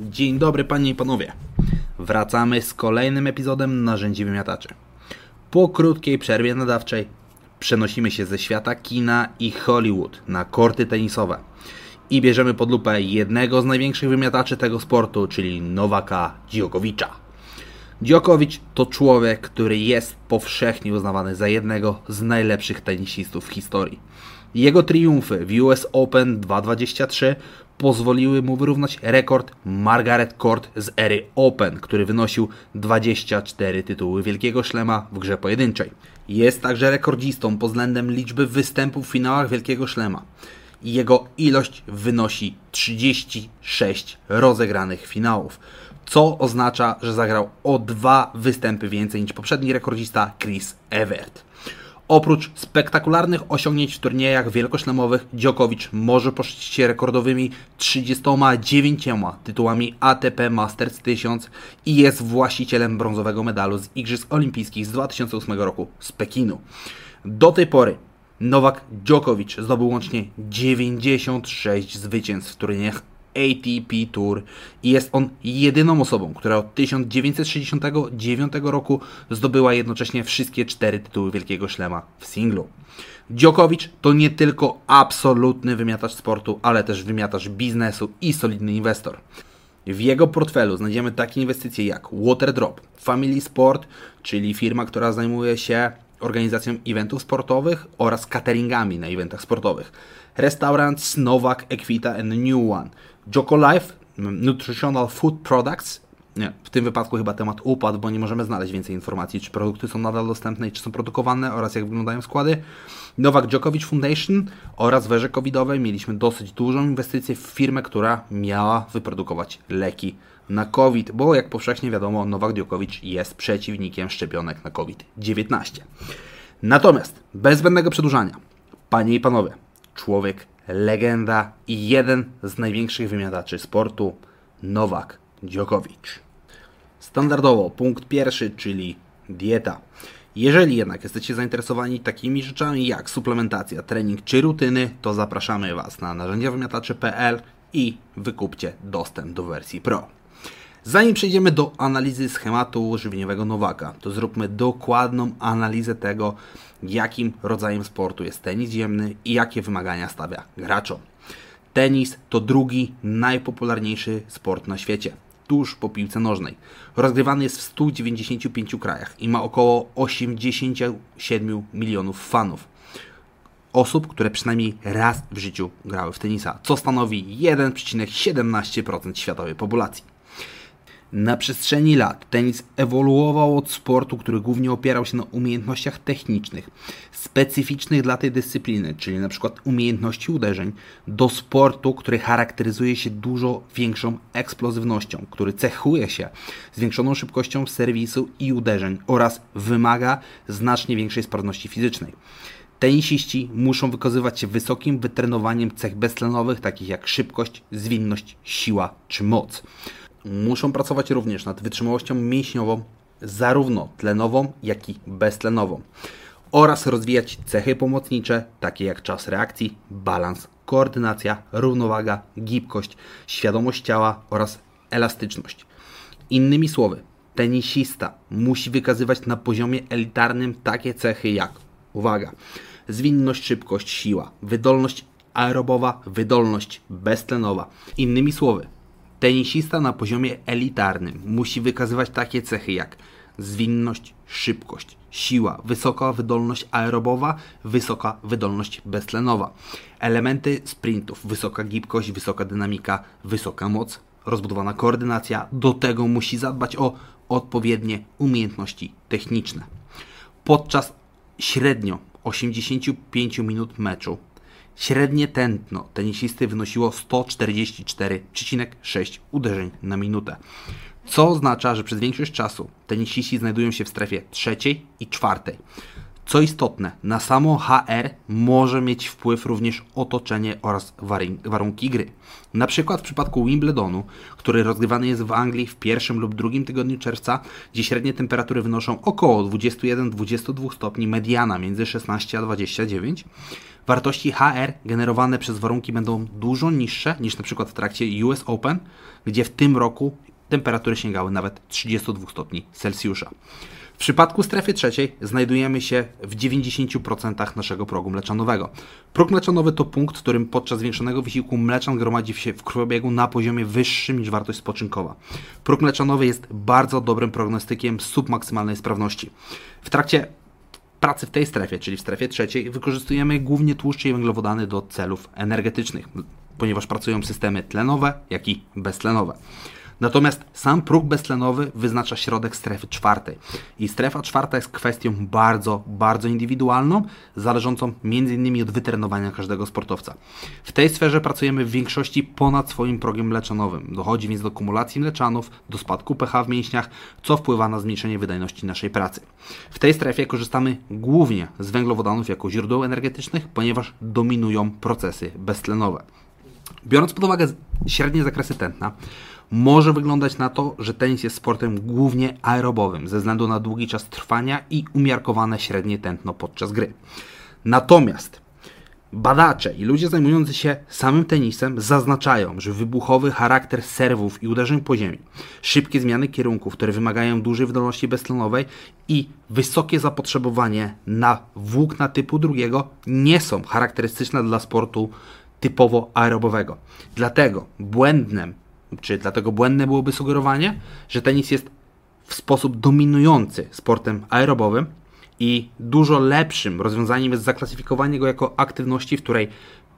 Dzień dobry panie i panowie. Wracamy z kolejnym epizodem Narzędzi Wymiataczy. Po krótkiej przerwie nadawczej przenosimy się ze świata kina i Hollywood na korty tenisowe i bierzemy pod lupę jednego z największych wymiataczy tego sportu, czyli Nowaka Dziokowicza. Dziokowicz to człowiek, który jest powszechnie uznawany za jednego z najlepszych tenisistów w historii. Jego triumfy w US Open 2.23 pozwoliły mu wyrównać rekord Margaret Court z ery Open, który wynosił 24 tytuły Wielkiego Szlema w grze pojedynczej. Jest także rekordzistą pod względem liczby występów w finałach Wielkiego Szlema. Jego ilość wynosi 36 rozegranych finałów, co oznacza, że zagrał o dwa występy więcej niż poprzedni rekordzista Chris Evert. Oprócz spektakularnych osiągnięć w turniejach wielkoszlemowych, Djokovic może poszczycić się rekordowymi 39 tytułami ATP Masters 1000 i jest właścicielem brązowego medalu z Igrzysk Olimpijskich z 2008 roku z Pekinu. Do tej pory Nowak Djokovic zdobył łącznie 96 zwycięstw w turniejach ATP Tour i jest on jedyną osobą, która od 1969 roku zdobyła jednocześnie wszystkie cztery tytuły Wielkiego Szlema w singlu. Djokovic to nie tylko absolutny wymiatacz sportu, ale też wymiatacz biznesu i solidny inwestor. W jego portfelu znajdziemy takie inwestycje jak Waterdrop, Family Sport, czyli firma, która zajmuje się organizacją eventów sportowych oraz cateringami na eventach sportowych. Restaurant Novak, Equita and New One. Joko Life, Nutritional Food Products. Nie, w tym wypadku chyba temat upadł, bo nie możemy znaleźć więcej informacji, czy produkty są nadal dostępne i czy są produkowane oraz jak wyglądają składy. Nowak Djokovic Foundation oraz weże covidowej mieliśmy dosyć dużą inwestycję w firmę, która miała wyprodukować leki na COVID, bo jak powszechnie wiadomo, Nowak Djokovic jest przeciwnikiem szczepionek na COVID-19. Natomiast, bez zbędnego przedłużania, panie i panowie, człowiek, legenda i jeden z największych wymiataczy sportu, Nowak Djokovic. Standardowo punkt pierwszy, czyli dieta. Jeżeli jednak jesteście zainteresowani takimi rzeczami jak suplementacja, trening czy rutyny, to zapraszamy Was na narzędziawymiatacze.pl i wykupcie dostęp do wersji Pro. Zanim przejdziemy do analizy schematu żywieniowego Nowaka, to zróbmy dokładną analizę tego, jakim rodzajem sportu jest tenis ziemny i jakie wymagania stawia graczom. Tenis to drugi najpopularniejszy sport na świecie, tuż po piłce nożnej. Rozgrywany jest w 195 krajach i ma około 87 milionów fanów. Osób, które przynajmniej raz w życiu grały w tenisa, co stanowi 1,17% światowej populacji. Na przestrzeni lat tenis ewoluował od sportu, który głównie opierał się na umiejętnościach technicznych, specyficznych dla tej dyscypliny, czyli na przykład umiejętności uderzeń, do sportu, który charakteryzuje się dużo większą eksplozywnością, który cechuje się zwiększoną szybkością serwisu i uderzeń oraz wymaga znacznie większej sprawności fizycznej. Tenisiści muszą wykazywać się wysokim wytrenowaniem cech beztlenowych, takich jak szybkość, zwinność, siła czy moc muszą pracować również nad wytrzymałością mięśniową, zarówno tlenową, jak i beztlenową, oraz rozwijać cechy pomocnicze, takie jak czas reakcji, balans, koordynacja, równowaga, gibkość, świadomość ciała oraz elastyczność. Innymi słowy, tenisista musi wykazywać na poziomie elitarnym takie cechy jak, uwaga, zwinność, szybkość, siła, wydolność aerobowa, wydolność beztlenowa. Innymi słowy, Tenisista na poziomie elitarnym musi wykazywać takie cechy jak zwinność, szybkość, siła, wysoka wydolność aerobowa, wysoka wydolność beztlenowa, elementy sprintów, wysoka gibkość, wysoka dynamika, wysoka moc, rozbudowana koordynacja. Do tego musi zadbać o odpowiednie umiejętności techniczne. Podczas średnio 85 minut meczu Średnie tętno tenisisty wynosiło 144,6 uderzeń na minutę, co oznacza, że przez większość czasu tenisiści znajdują się w strefie trzeciej i czwartej, Co istotne, na samo HR może mieć wpływ również otoczenie oraz warunki gry. Na przykład w przypadku Wimbledonu, który rozgrywany jest w Anglii w pierwszym lub drugim tygodniu czerwca, gdzie średnie temperatury wynoszą około 21-22 stopni, mediana między 16 a 29, wartości HR generowane przez warunki będą dużo niższe niż na przykład w trakcie US Open, gdzie w tym roku temperatury sięgały nawet 32 stopni Celsjusza. W przypadku strefy trzeciej znajdujemy się w 90% naszego progu mleczanowego. Próg mleczanowy to punkt, w którym podczas zwiększonego wysiłku mleczan gromadzi się w krwiobiegu na poziomie wyższym niż wartość spoczynkowa. Próg mleczanowy jest bardzo dobrym prognostykiem submaksymalnej sprawności. W trakcie pracy w tej strefie, czyli w strefie trzeciej, wykorzystujemy głównie tłuszcze i węglowodany do celów energetycznych, ponieważ pracują systemy tlenowe, jak i beztlenowe. Natomiast sam próg beztlenowy wyznacza środek strefy czwartej. I strefa czwarta jest kwestią bardzo, bardzo indywidualną, zależącą m.in. od wytrenowania każdego sportowca. W tej sferze pracujemy w większości ponad swoim progiem mleczanowym. Dochodzi więc do kumulacji mleczanów, do spadku pH w mięśniach, co wpływa na zmniejszenie wydajności naszej pracy. W tej strefie korzystamy głównie z węglowodanów jako źródeł energetycznych, ponieważ dominują procesy beztlenowe. Biorąc pod uwagę średnie zakresy tętna, może wyglądać na to, że tenis jest sportem głównie aerobowym ze względu na długi czas trwania i umiarkowane średnie tętno podczas gry. Natomiast badacze i ludzie zajmujący się samym tenisem zaznaczają, że wybuchowy charakter serwów i uderzeń po ziemi, szybkie zmiany kierunków, które wymagają dużej wydolności beztlenowej i wysokie zapotrzebowanie na włókna typu drugiego nie są charakterystyczne dla sportu typowo aerobowego. Dlatego błędnym czy dlatego błędne byłoby sugerowanie, że tenis jest w sposób dominujący sportem aerobowym i dużo lepszym rozwiązaniem jest zaklasyfikowanie go jako aktywności, w której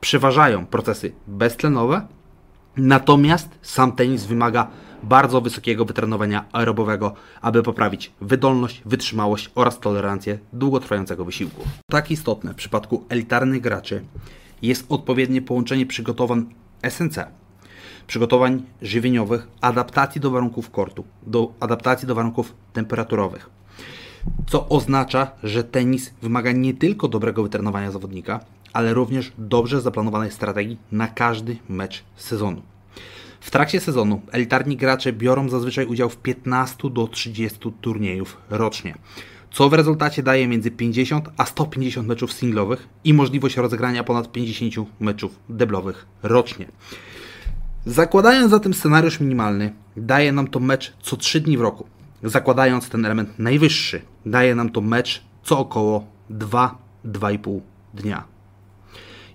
przeważają procesy beztlenowe, natomiast sam tenis wymaga bardzo wysokiego wytrenowania aerobowego, aby poprawić wydolność, wytrzymałość oraz tolerancję długotrwającego wysiłku. Tak istotne w przypadku elitarnych graczy jest odpowiednie połączenie przygotowań SNC, przygotowań żywieniowych, adaptacji do warunków kortu, do adaptacji do warunków temperaturowych. Co oznacza, że tenis wymaga nie tylko dobrego wytrenowania zawodnika, ale również dobrze zaplanowanej strategii na każdy mecz sezonu. W trakcie sezonu elitarni gracze biorą zazwyczaj udział w 15 do 30 turniejów rocznie, co w rezultacie daje między 50 a 150 meczów singlowych i możliwość rozegrania ponad 50 meczów deblowych rocznie. Zakładając zatem scenariusz minimalny, daje nam to mecz co 3 dni w roku. Zakładając ten element najwyższy, daje nam to mecz co około 2-2,5 dnia.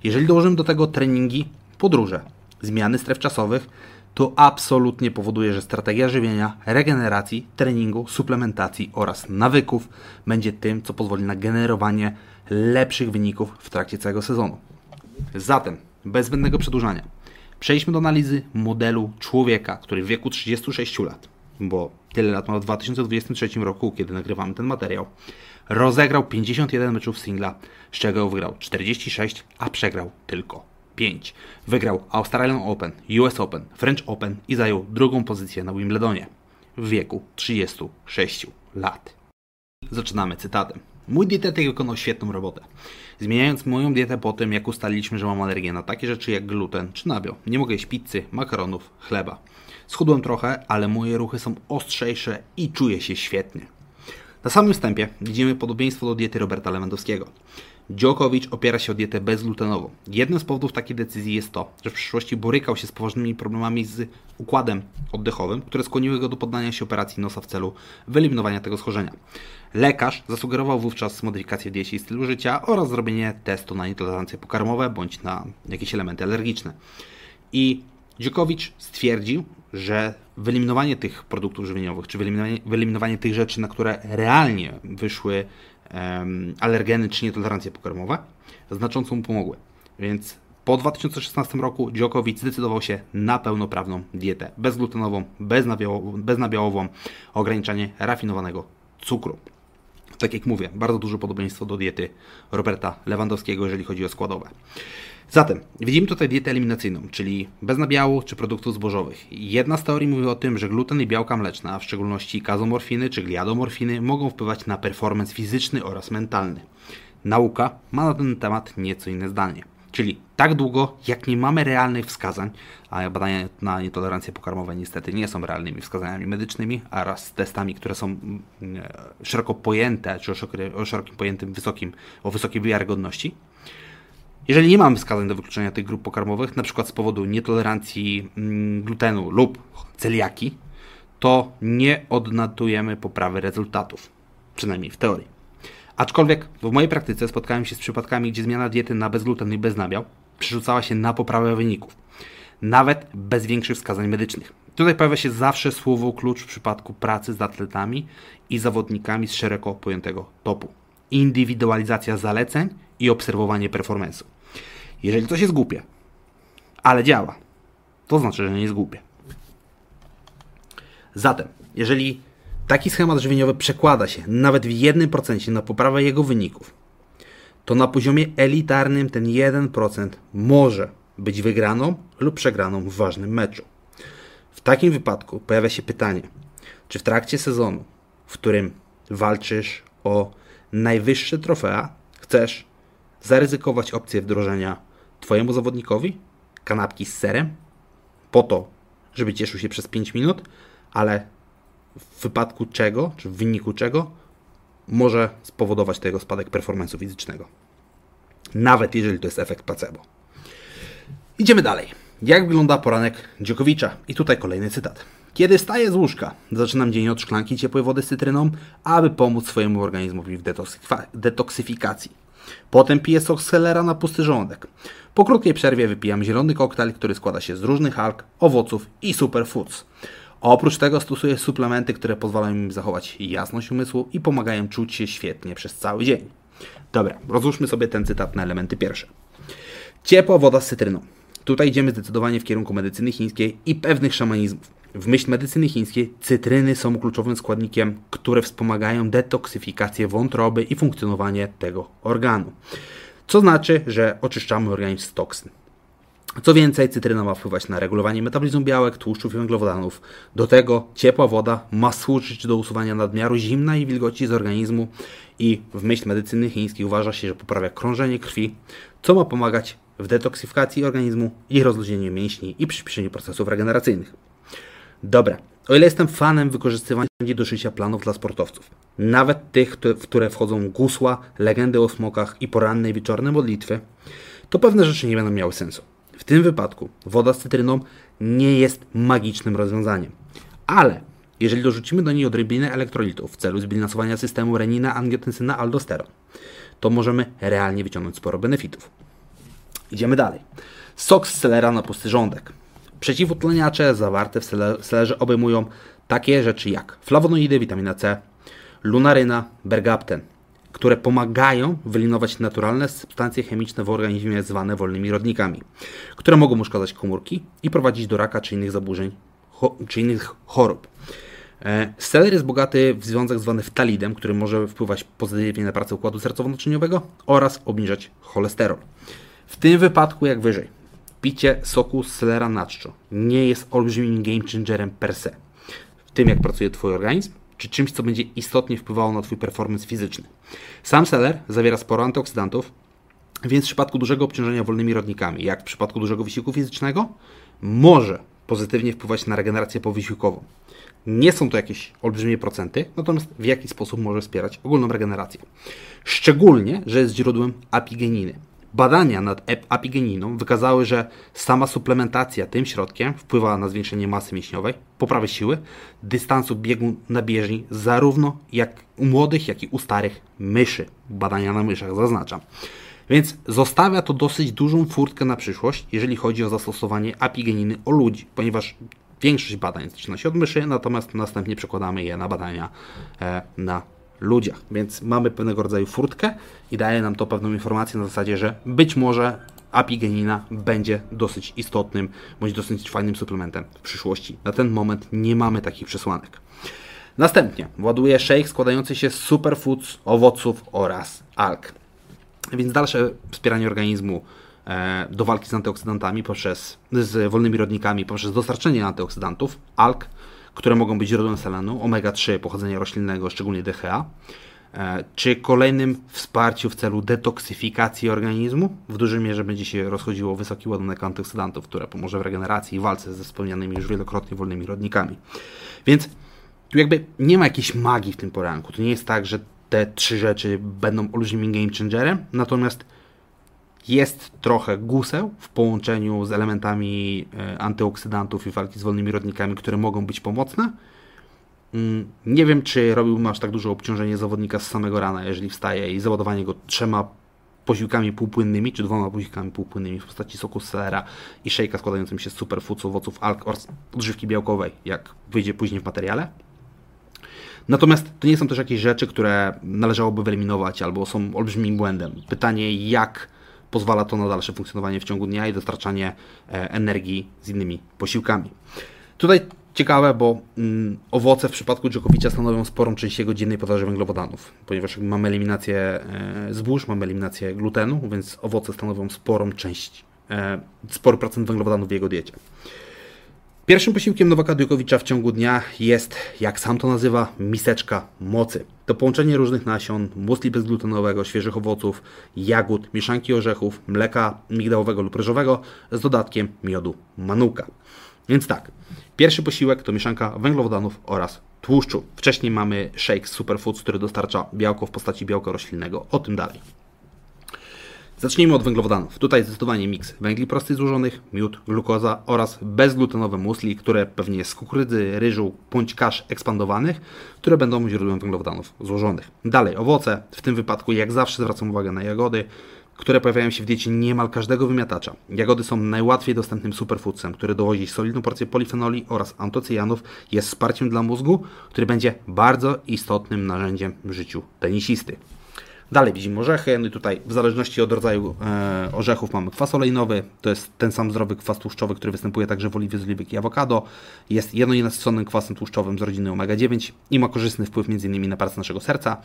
Jeżeli dołożymy do tego treningi, podróże, zmiany stref czasowych, to absolutnie powoduje, że strategia żywienia, regeneracji, treningu, suplementacji oraz nawyków będzie tym, co pozwoli na generowanie lepszych wyników w trakcie całego sezonu. Zatem, bez zbędnego przedłużania, Przejdźmy do analizy modelu człowieka, który w wieku 36 lat, bo tyle lat ma w 2023 roku, kiedy nagrywamy ten materiał, rozegrał 51 meczów singla, z czego wygrał 46, a przegrał tylko 5. Wygrał Australian Open, US Open, French Open i zajął drugą pozycję na Wimbledonie w wieku 36 lat. Zaczynamy cytatem. Mój dietetyk wykonał świetną robotę. Zmieniając moją dietę po tym, jak ustaliliśmy, że mam alergię na takie rzeczy jak gluten czy nabiał. Nie mogę jeść pizzy, makaronów, chleba. Schudłem trochę, ale moje ruchy są ostrzejsze i czuję się świetnie. Na samym wstępie widzimy podobieństwo do diety Roberta Lewandowskiego. Djokovic opiera się o dietę bezglutenową. Jednym z powodów takiej decyzji jest to, że w przyszłości borykał się z poważnymi problemami z układem oddechowym, które skłoniły go do poddania się operacji nosa w celu wyeliminowania tego schorzenia. Lekarz zasugerował wówczas modyfikację diecie i stylu życia oraz zrobienie testu na nietolerancje pokarmowe bądź na jakieś elementy alergiczne. I Djokovic stwierdził, że wyeliminowanie tych produktów żywieniowych, czy wyeliminowanie, wyeliminowanie tych rzeczy, na które realnie wyszły um, alergeny czy nietolerancje pokarmowe, znacząco mu pomogły. Więc po 2016 roku Djokovic zdecydował się na pełnoprawną dietę bezglutenową, beznabiałową, beznabiałową ograniczanie rafinowanego cukru. Tak jak mówię, bardzo duże podobieństwo do diety Roberta Lewandowskiego, jeżeli chodzi o składowe. Zatem widzimy tutaj dietę eliminacyjną, czyli bez nabiału czy produktów zbożowych. Jedna z teorii mówi o tym, że gluten i białka mleczne, a w szczególności kazomorfiny czy gliadomorfiny, mogą wpływać na performance fizyczny oraz mentalny. Nauka ma na ten temat nieco inne zdanie. Czyli tak długo, jak nie mamy realnych wskazań, a badania na nietolerancję pokarmową niestety nie są realnymi wskazaniami medycznymi, a raz testami, które są mm, szeroko pojęte, czy o szerokim pojętym wysokim, o wysokiej wiarygodności, jeżeli nie mamy wskazań do wykluczenia tych grup pokarmowych, na przykład z powodu nietolerancji mm, glutenu lub celiaki, to nie odnotujemy poprawy rezultatów, przynajmniej w teorii. Aczkolwiek w mojej praktyce spotkałem się z przypadkami, gdzie zmiana diety na bezgluten i bez nabiał przerzucała się na poprawę wyników, nawet bez większych wskazań medycznych. Tutaj pojawia się zawsze słowo klucz w przypadku pracy z atletami i zawodnikami z szeroko pojętego topu. Indywidualizacja zaleceń i obserwowanie performance'u. Jeżeli coś jest głupie, ale działa, to znaczy, że nie jest głupie. Zatem, jeżeli taki schemat żywieniowy przekłada się nawet w 1% na poprawę jego wyników, to na poziomie elitarnym ten 1% może być wygraną lub przegraną w ważnym meczu. W takim wypadku pojawia się pytanie, czy w trakcie sezonu, w którym walczysz o najwyższe trofea, chcesz zaryzykować opcję wdrożenia Twojemu zawodnikowi? Kanapki z serem? Po to, żeby cieszył się przez 5 minut, ale w wypadku czego, czy w wyniku czego może spowodować tego spadek performance'u fizycznego. Nawet jeżeli to jest efekt placebo. Idziemy dalej. Jak wygląda poranek Dziokowicza? I tutaj kolejny cytat. Kiedy wstaję z łóżka, zaczynam dzień od szklanki ciepłej wody z cytryną, aby pomóc swojemu organizmowi w detoksyfikacji. Potem piję sok z selera na pusty żołądek. Po krótkiej przerwie wypijam zielony koktajl, który składa się z różnych alg, owoców i superfoods. Oprócz tego stosuję suplementy, które pozwalają mi zachować jasność umysłu i pomagają czuć się świetnie przez cały dzień. Dobra, rozłóżmy sobie ten cytat na elementy pierwsze. Ciepła woda z cytryną. Tutaj idziemy zdecydowanie w kierunku medycyny chińskiej i pewnych szamanizmów. W myśl medycyny chińskiej cytryny są kluczowym składnikiem, które wspomagają detoksyfikację wątroby i funkcjonowanie tego organu. Co znaczy, że oczyszczamy organizm z toksyn. Co więcej, cytryna ma wpływać na regulowanie metabolizmu białek, tłuszczów i węglowodanów. Do tego ciepła woda ma służyć do usuwania nadmiaru zimna i wilgoci z organizmu i w myśl medycyny chińskiej uważa się, że poprawia krążenie krwi, co ma pomagać w detoksyfikacji organizmu i rozluźnieniu mięśni i przyspieszeniu procesów regeneracyjnych. Dobra, o ile jestem fanem wykorzystywania do szycia planów dla sportowców, nawet tych, w które wchodzą gusła, legendy o smokach i poranne wieczorne modlitwy, to pewne rzeczy nie będą miały sensu. W tym wypadku woda z cytryną nie jest magicznym rozwiązaniem. Ale jeżeli dorzucimy do niej odrobinę elektrolitów w celu zbilansowania systemu renina, angiotensyna, aldosteron, to możemy realnie wyciągnąć sporo benefitów. Idziemy dalej. Sok z selera na pusty żołądek. Przeciwutleniacze zawarte w selerze obejmują takie rzeczy jak flawonoidy, witamina C, lunaryna, bergapten, które pomagają wyeliminować naturalne substancje chemiczne w organizmie zwane wolnymi rodnikami, które mogą uszkadzać komórki i prowadzić do raka czy innych zaburzeń, czy innych chorób. E, seler jest bogaty w związek zwany ftalidem, który może wpływać pozytywnie na pracę układu sercowo-naczyniowego oraz obniżać cholesterol. W tym wypadku, jak wyżej, picie soku z selera na czczo nie jest olbrzymim game changerem per se. W tym, jak pracuje Twój organizm, czy czymś, co będzie istotnie wpływało na Twój performance fizyczny. Sam seler zawiera sporo antyoksydantów, więc w przypadku dużego obciążenia wolnymi rodnikami, jak w przypadku dużego wysiłku fizycznego, może pozytywnie wpływać na regenerację powysiłkową. Nie są to jakieś olbrzymie procenty, natomiast w jaki sposób może wspierać ogólną regenerację. Szczególnie, że jest źródłem apigeniny. Badania nad apigeniną wykazały, że sama suplementacja tym środkiem wpływa na zwiększenie masy mięśniowej, poprawę siły, dystansu biegu na bieżni, zarówno jak u młodych, jak i u starych myszy. Badania na myszach zaznaczam. Więc zostawia to dosyć dużą furtkę na przyszłość, jeżeli chodzi o zastosowanie apigeniny u ludzi, ponieważ większość badań zaczyna się od myszy, natomiast następnie przekładamy je na badania e, na ludziach. Więc mamy pewnego rodzaju furtkę i daje nam to pewną informację na zasadzie, że być może apigenina będzie dosyć istotnym bądź dosyć fajnym suplementem w przyszłości. Na ten moment nie mamy takich przesłanek. Następnie ładuje shake składający się z superfoods, owoców oraz alg. Więc dalsze wspieranie organizmu e, do walki z antyoksydantami poprzez, z wolnymi rodnikami poprzez dostarczenie antyoksydantów, alg, które mogą być źródłem selenu, omega-3 pochodzenia roślinnego, szczególnie DHA, e, czy kolejnym wsparciu w celu detoksyfikacji organizmu. W dużej mierze będzie się rozchodziło wysoki ładunek antyoksydantów, które pomoże w regeneracji i walce ze wspomnianymi już wielokrotnie wolnymi rodnikami. Więc tu jakby nie ma jakiejś magii w tym poranku. To nie jest tak, że te trzy rzeczy będą olbrzymim game changerem, natomiast jest trochę guseł w połączeniu z elementami e, antyoksydantów i walki z wolnymi rodnikami, które mogą być pomocne. Mm, nie wiem, czy robiłbym aż tak duże obciążenie zawodnika z samego rana, jeżeli wstaje i załadowanie go trzema posiłkami półpłynnymi, czy dwoma posiłkami półpłynnymi w postaci soku z selera i szejka składającym się z superfoods, owoców, alk oraz odżywki białkowej, jak wyjdzie później w materiale. Natomiast to nie są też jakieś rzeczy, które należałoby wyeliminować albo są olbrzymim błędem. Pytanie, jak pozwala to na dalsze funkcjonowanie w ciągu dnia i dostarczanie e, energii z innymi posiłkami. Tutaj ciekawe, bo mm, owoce w przypadku Dżokowicza stanowią sporą część jego dziennej podaży węglowodanów, ponieważ mamy eliminację e, zbóż, mamy eliminację glutenu, więc owoce stanowią sporą część, e, spory procent węglowodanów w jego diecie. Pierwszym posiłkiem Nowaka Djokowicza w ciągu dnia jest, jak sam to nazywa, miseczka mocy. To połączenie różnych nasion, musli bezglutenowego, świeżych owoców, jagód, mieszanki orzechów, mleka migdałowego lub ryżowego z dodatkiem miodu manuka. Więc tak, pierwszy posiłek to mieszanka węglowodanów oraz tłuszczu. Wcześniej mamy shake superfoods, który dostarcza białko w postaci białka roślinnego. O tym dalej. Zacznijmy od węglowodanów. Tutaj zdecydowanie miks węgli prostych złożonych, miód, glukoza oraz bezglutenowe musli, które pewnie z kukurydzy, ryżu bądź kasz ekspandowanych, które będą źródłem węglowodanów złożonych. Dalej owoce, w tym wypadku jak zawsze zwracam uwagę na jagody, które pojawiają się w diecie niemal każdego wymiatacza. Jagody są najłatwiej dostępnym superfoodsem, który dowozi solidną porcję polifenoli oraz antocyjanów, jest wsparciem dla mózgu, który będzie bardzo istotnym narzędziem w życiu tenisisty. Dalej widzimy orzechy, no i tutaj w zależności od rodzaju e, orzechów mamy kwas olejnowy, to jest ten sam zdrowy kwas tłuszczowy, który występuje także w oliwie z oliwek i awokado. Jest jednonienasyconym kwasem tłuszczowym z rodziny omega-9 i ma korzystny wpływ m.in. na pracę naszego serca.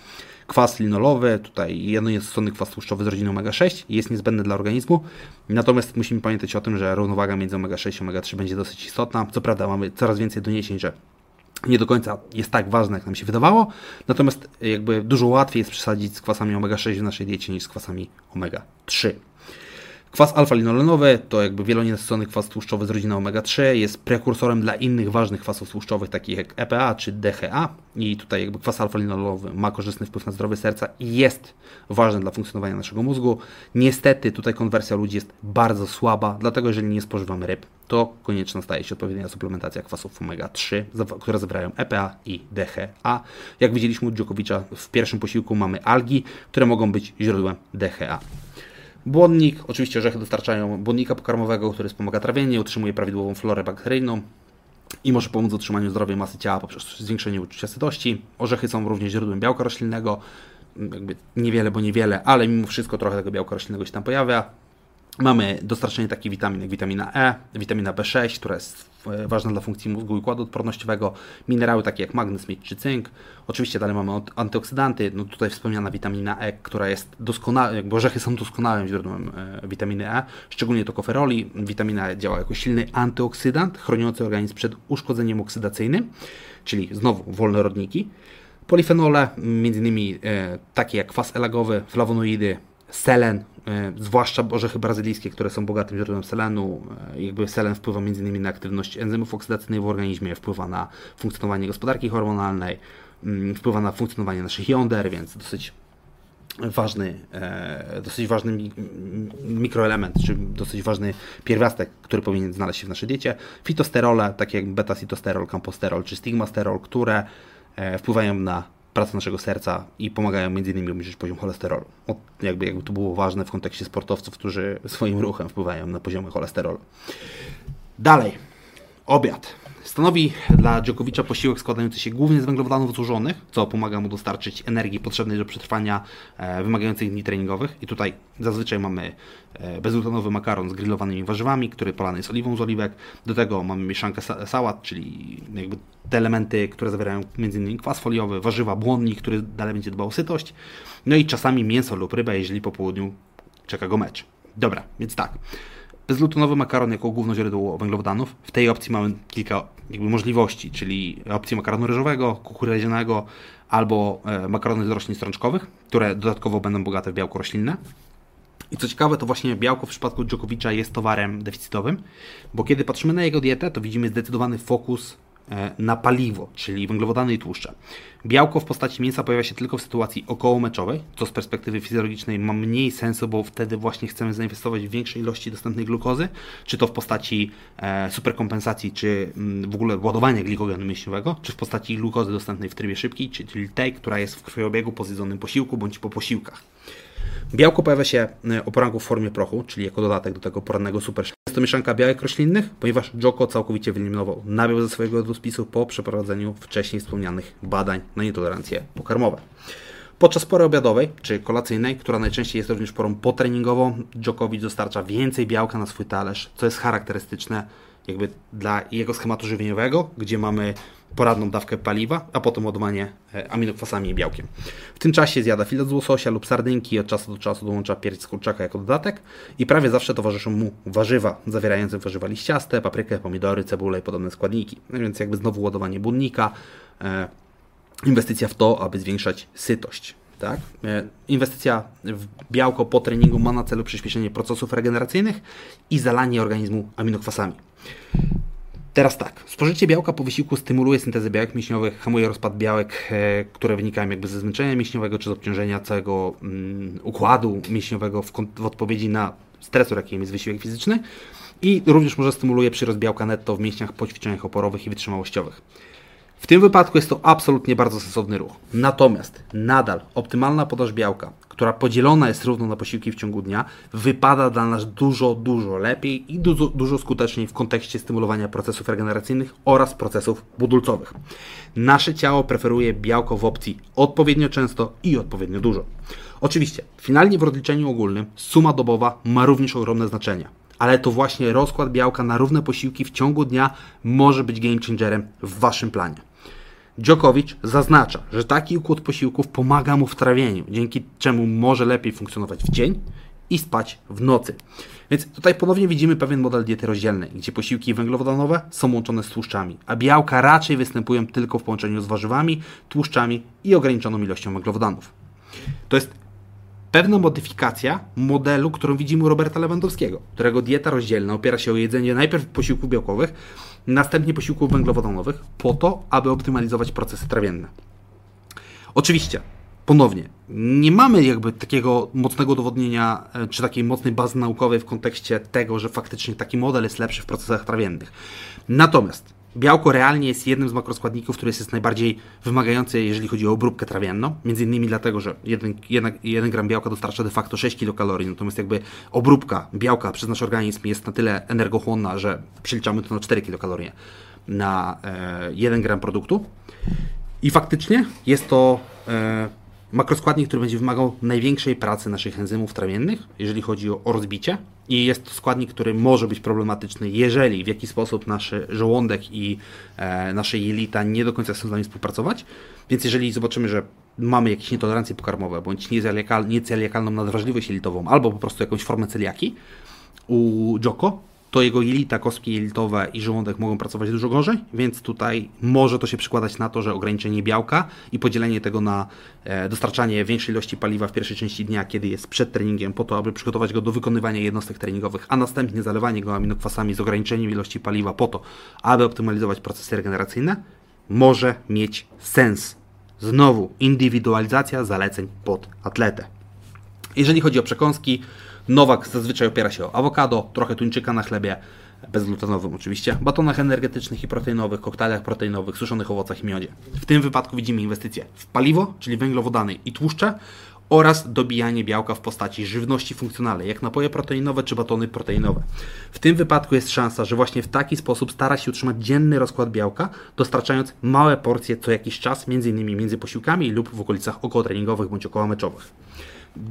Kwas linolowy, tutaj jednonienasycony kwas tłuszczowy z rodziny omega-6 jest niezbędny dla organizmu, natomiast musimy pamiętać o tym, że równowaga między omega-6 i omega-3 będzie dosyć istotna. Co prawda mamy coraz więcej doniesień, że nie do końca jest tak ważne, jak nam się wydawało, natomiast jakby dużo łatwiej jest przesadzić z kwasami omega-6 w naszej diecie niż z kwasami omega-3. Kwas alfa-linolenowy to jakby wielonienasycony kwas tłuszczowy z rodziny omega-3, jest prekursorem dla innych ważnych kwasów tłuszczowych, takich jak EPA czy DHA i tutaj jakby kwas alfa-linolowy ma korzystny wpływ na zdrowie serca i jest ważny dla funkcjonowania naszego mózgu. Niestety tutaj konwersja ludzi jest bardzo słaba, dlatego jeżeli nie spożywamy ryb, to konieczna staje się odpowiednia suplementacja kwasów omega-3, które zawierają EPA i DHA. Jak widzieliśmy u Dżokowicza, w pierwszym posiłku mamy algi, które mogą być źródłem DHA. Błonnik, oczywiście orzechy dostarczają błonnika pokarmowego, który wspomaga trawienie, utrzymuje prawidłową florę bakteryjną i może pomóc w utrzymaniu zdrowej masy ciała poprzez zwiększenie uczucia sytości. Orzechy są również źródłem białka roślinnego, jakby niewiele, bo niewiele, ale mimo wszystko trochę tego białka roślinnego się tam pojawia. Mamy dostarczenie takich witamin jak witamina E, witamina B6, która jest e, ważna dla funkcji mózgu i układu odpornościowego, minerały takie jak magnez, miedź czy cynk. Oczywiście dalej mamy antyoksydanty, no tutaj wspomniana witamina E, która jest doskonała, jakby orzechy są doskonałym źródłem e, witaminy E, szczególnie tokoferoli. Witamina E działa jako silny antyoksydant, chroniący organizm przed uszkodzeniem oksydacyjnym, czyli znowu wolne rodniki. Polifenole, m.in. E, takie jak kwas elagowy, flawonoidy, selen, e, zwłaszcza orzechy brazylijskie, które są bogatym źródłem selenu. E, jakby selen wpływa m.in. na aktywność enzymów oksydacyjnych w organizmie, wpływa na funkcjonowanie gospodarki hormonalnej, mm, wpływa na funkcjonowanie naszych jąder, więc dosyć ważny, e, dosyć ważny mikroelement, czy dosyć ważny pierwiastek, który powinien znaleźć się w naszej diecie. Fitosterole, takie jak beta-cytosterol, kamposterol czy stigmasterol, które wpływają na pracę naszego serca i pomagają m.in. obniżyć poziom cholesterolu. jakby, jakby to było ważne w kontekście sportowców, którzy swoim ruchem wpływają na poziomy cholesterolu. Dalej, obiad. Stanowi dla Dżokowicza posiłek składający się głównie z węglowodanów złożonych, co pomaga mu dostarczyć energii potrzebnej do przetrwania e, wymagających dni treningowych. I tutaj zazwyczaj mamy e, bezglutenowy makaron z grillowanymi warzywami, który polany jest oliwą z oliwek. Do tego mamy mieszankę sałat, czyli jakby te elementy, które zawierają m.in. kwas foliowy, warzywa, błonnik, który dalej będzie dbał o sytość, no i czasami mięso lub ryba, jeżeli po południu czeka go mecz. Dobra, więc tak. Bezglutonowy makaron jako główne źródło węglowodanów. W tej opcji mamy kilka jakby możliwości, czyli opcję makaronu ryżowego, kukurydzianego albo e, makarony z roślin strączkowych, które dodatkowo będą bogate w białko roślinne. I co ciekawe, to właśnie białko w przypadku Dżokowicza jest towarem deficytowym, bo kiedy patrzymy na jego dietę, to widzimy zdecydowany fokus na paliwo, czyli węglowodany i tłuszcze. Białko w postaci mięsa pojawia się tylko w sytuacji okołomeczowej, co z perspektywy fizjologicznej ma mniej sensu, bo wtedy właśnie chcemy zainwestować w większej ilości dostępnej glukozy, czy to w postaci e, superkompensacji, czy mm, w ogóle ładowania glikogenu mięśniowego, czy w postaci glukozy dostępnej w trybie szybkiej, czyli tej, która jest w krwiobiegu po zjedzonym posiłku bądź po posiłkach. Białko pojawia się e, o poranku w formie prochu, czyli jako dodatek do tego porannego super. To mieszanka białek roślinnych, ponieważ Joko całkowicie wyeliminował nabiał ze swojego jadłospisu po przeprowadzeniu wcześniej wspomnianych badań na nietolerancje pokarmowe. Podczas pory obiadowej czy kolacyjnej, która najczęściej jest również porą potreningową, Djokovic dostarcza więcej białka na swój talerz, co jest charakterystyczne jakby dla jego schematu żywieniowego, gdzie mamy poradną dawkę paliwa, a potem ładowanie e, aminokwasami i białkiem. W tym czasie zjada filet z łososia lub sardynki, od czasu do czasu dołącza pierś z kurczaka jako dodatek i prawie zawsze towarzyszą mu warzywa zawierające warzywa liściaste, paprykę, pomidory, cebulę i podobne składniki. No więc jakby znowu ładowanie błonnika, e, inwestycja w to, aby zwiększać sytość. Tak? E, inwestycja w białko po treningu ma na celu przyspieszenie procesów regeneracyjnych i zalanie organizmu aminokwasami. Teraz tak, spożycie białka po wysiłku stymuluje syntezę białek mięśniowych, hamuje rozpad białek, e, które wynikają jakby ze zmęczenia mięśniowego czy z obciążenia całego mm, układu mięśniowego w, w, odpowiedzi na stresor, jakim jest wysiłek fizyczny i również może stymuluje przyrost białka netto w mięśniach po ćwiczeniach oporowych i wytrzymałościowych. W tym wypadku jest to absolutnie bardzo sensowny ruch. Natomiast nadal optymalna podaż białka, która podzielona jest równo na posiłki w ciągu dnia, wypada dla nas dużo, dużo lepiej i dużo, dużo skuteczniej w kontekście stymulowania procesów regeneracyjnych oraz procesów budulcowych. Nasze ciało preferuje białko w opcji odpowiednio często i odpowiednio dużo. Oczywiście, finalnie w rozliczeniu ogólnym suma dobowa ma również ogromne znaczenie ale to właśnie rozkład białka na równe posiłki w ciągu dnia może być game changerem w Waszym planie. Djokovic zaznacza, że taki układ posiłków pomaga mu w trawieniu, dzięki czemu może lepiej funkcjonować w dzień i spać w nocy. Więc tutaj ponownie widzimy pewien model diety rozdzielnej, gdzie posiłki węglowodanowe są łączone z tłuszczami, a białka raczej występują tylko w połączeniu z warzywami, tłuszczami i ograniczoną ilością węglowodanów. To jest pewna modyfikacja modelu, którą widzimy u Roberta Lewandowskiego, którego dieta rozdzielna opiera się o jedzenie najpierw posiłków białkowych, następnie posiłków węglowodanowych, po to, aby optymalizować procesy trawienne. Oczywiście, ponownie, nie mamy jakby takiego mocnego udowodnienia, e, czy takiej mocnej bazy naukowej w kontekście tego, że faktycznie taki model jest lepszy w procesach trawiennych. Natomiast Białko realnie jest jednym z makroskładników, który jest najbardziej wymagający, jeżeli chodzi o obróbkę trawienną. Między innymi dlatego, że 1, gram białka dostarcza de facto 6 kilokalorii, natomiast jakby obróbka białka przez nasz organizm jest na tyle energochłonna, że przeliczamy to na 4 kilokalorie na e, 1 gram produktu. I faktycznie jest to e, makroskładnik, który będzie wymagał największej pracy naszych enzymów trawiennych, jeżeli chodzi o, rozbicie. I jest to składnik, który może być problematyczny, jeżeli w jakiś sposób nasz żołądek i e, nasze jelita nie do końca chcą z nami współpracować. Więc jeżeli zobaczymy, że mamy jakieś nietolerancje pokarmowe, bądź nieceliakalną nadwrażliwość jelitową, albo po prostu jakąś formę celiaki u Joko, to jego jelita, kostki jelitowe i żołądek mogą pracować dużo gorzej, więc tutaj może to się przykładać na to, że ograniczenie białka i podzielenie tego na e, dostarczanie większej ilości paliwa w pierwszej części dnia, kiedy jest przed treningiem, po to, aby przygotować go do wykonywania jednostek treningowych, a następnie zalewanie go aminokwasami z ograniczeniem ilości paliwa po to, aby optymalizować procesy regeneracyjne, może mieć sens. Znowu, indywidualizacja zaleceń pod atletę. Jeżeli chodzi o przekąski, Nowak zazwyczaj opiera się o awokado, trochę tuńczyka na chlebie, bezglutenowym oczywiście, batonach energetycznych i proteinowych, koktajlach proteinowych, suszonych owocach i miodzie. W tym wypadku widzimy inwestycje w paliwo, czyli węglowodany i tłuszcze oraz dobijanie białka w postaci żywności funkcjonalnej, jak napoje proteinowe czy batony proteinowe. W tym wypadku jest szansa, że właśnie w taki sposób stara się utrzymać dzienny rozkład białka, dostarczając małe porcje co jakiś czas, m.in. między posiłkami lub w okolicach okołotreningowych bądź okołomeczowych.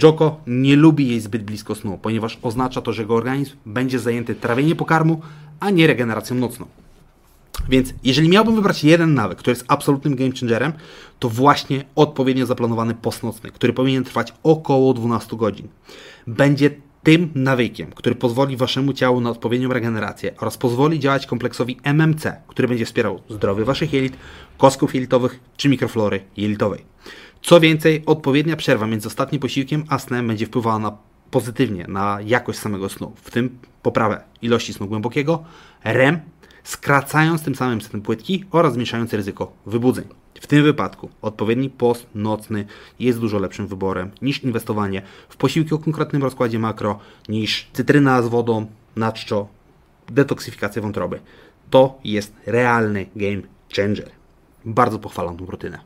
Joko nie lubi jej zbyt blisko snu, ponieważ oznacza to, że jego organizm będzie zajęty trawieniem pokarmu, a nie regeneracją nocną. Więc jeżeli miałbym wybrać jeden nawyk, który jest absolutnym game changerem, to właśnie odpowiednio zaplanowany post nocny, który powinien trwać około 12 godzin. Będzie tym nawykiem, który pozwoli waszemu ciału na odpowiednią regenerację oraz pozwoli działać kompleksowi MMC, który będzie wspierał zdrowie waszych jelit, kostków jelitowych czy mikroflory jelitowej. Co więcej, odpowiednia przerwa między ostatnim posiłkiem a snem będzie wpływała na pozytywnie na jakość samego snu, w tym poprawę ilości snu głębokiego, REM, skracając tym samym sen płytki oraz zmniejszając ryzyko wybudzeń. W tym wypadku odpowiedni post nocny jest dużo lepszym wyborem niż inwestowanie w posiłki o konkretnym rozkładzie makro, niż cytryna z wodą, naczczo, detoksyfikacja wątroby. To jest realny game changer. Bardzo pochwalam tą rutynę.